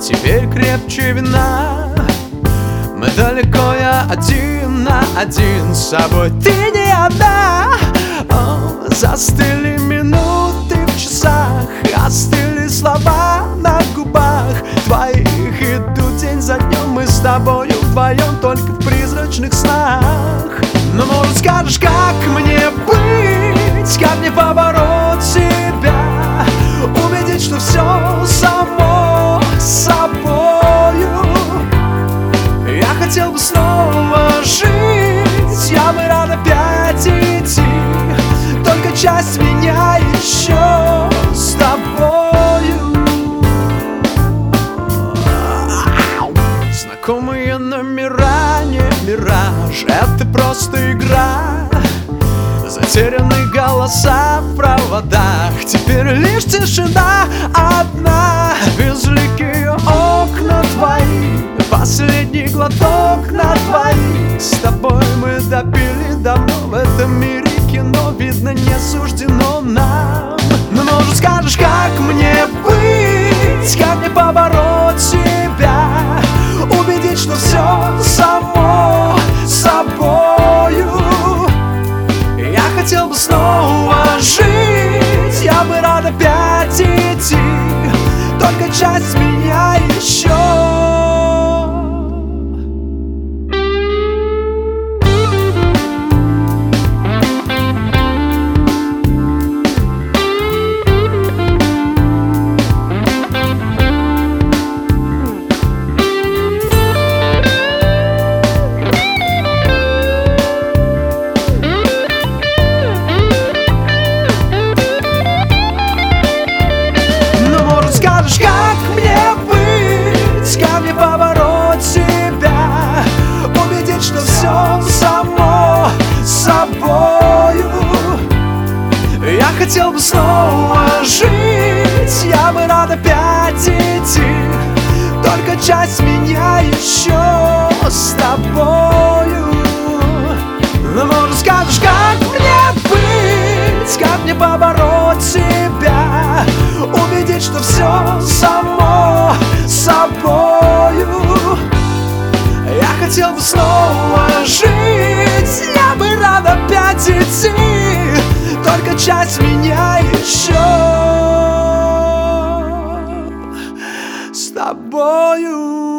теперь крепче вина. Мы далеко, я один на один с собой. Ты не одна. О, Застыли минуты в часах Остыли слова на губах. Твоих Идут день за днем мы с тобою вдвоем Только в призрачных снах. Но может скажешь, как мне быть Как мне что все само собою. Я хотел бы снова жить Я бы рад опять идти. Только часть меня еще с тобою. Знакомые номера, не мираж Это просто игра Затерянные голоса в проводах. Теперь лишь тишина одна. Безликие окна твои. Последний глоток на двоих С тобой мы допили давно. В этом мире кино Видно не суждено нам. Но может скажешь, как мне быть? Как мне побороть опять идти. Только часть меня еще что все само собою. Я хотел бы снова жить Я бы рад опять идти. Только часть меня еще с тобою. Но может скажешь, как мне быть Как мне побороть себя? Убедить, что все Часть меня еще С тобою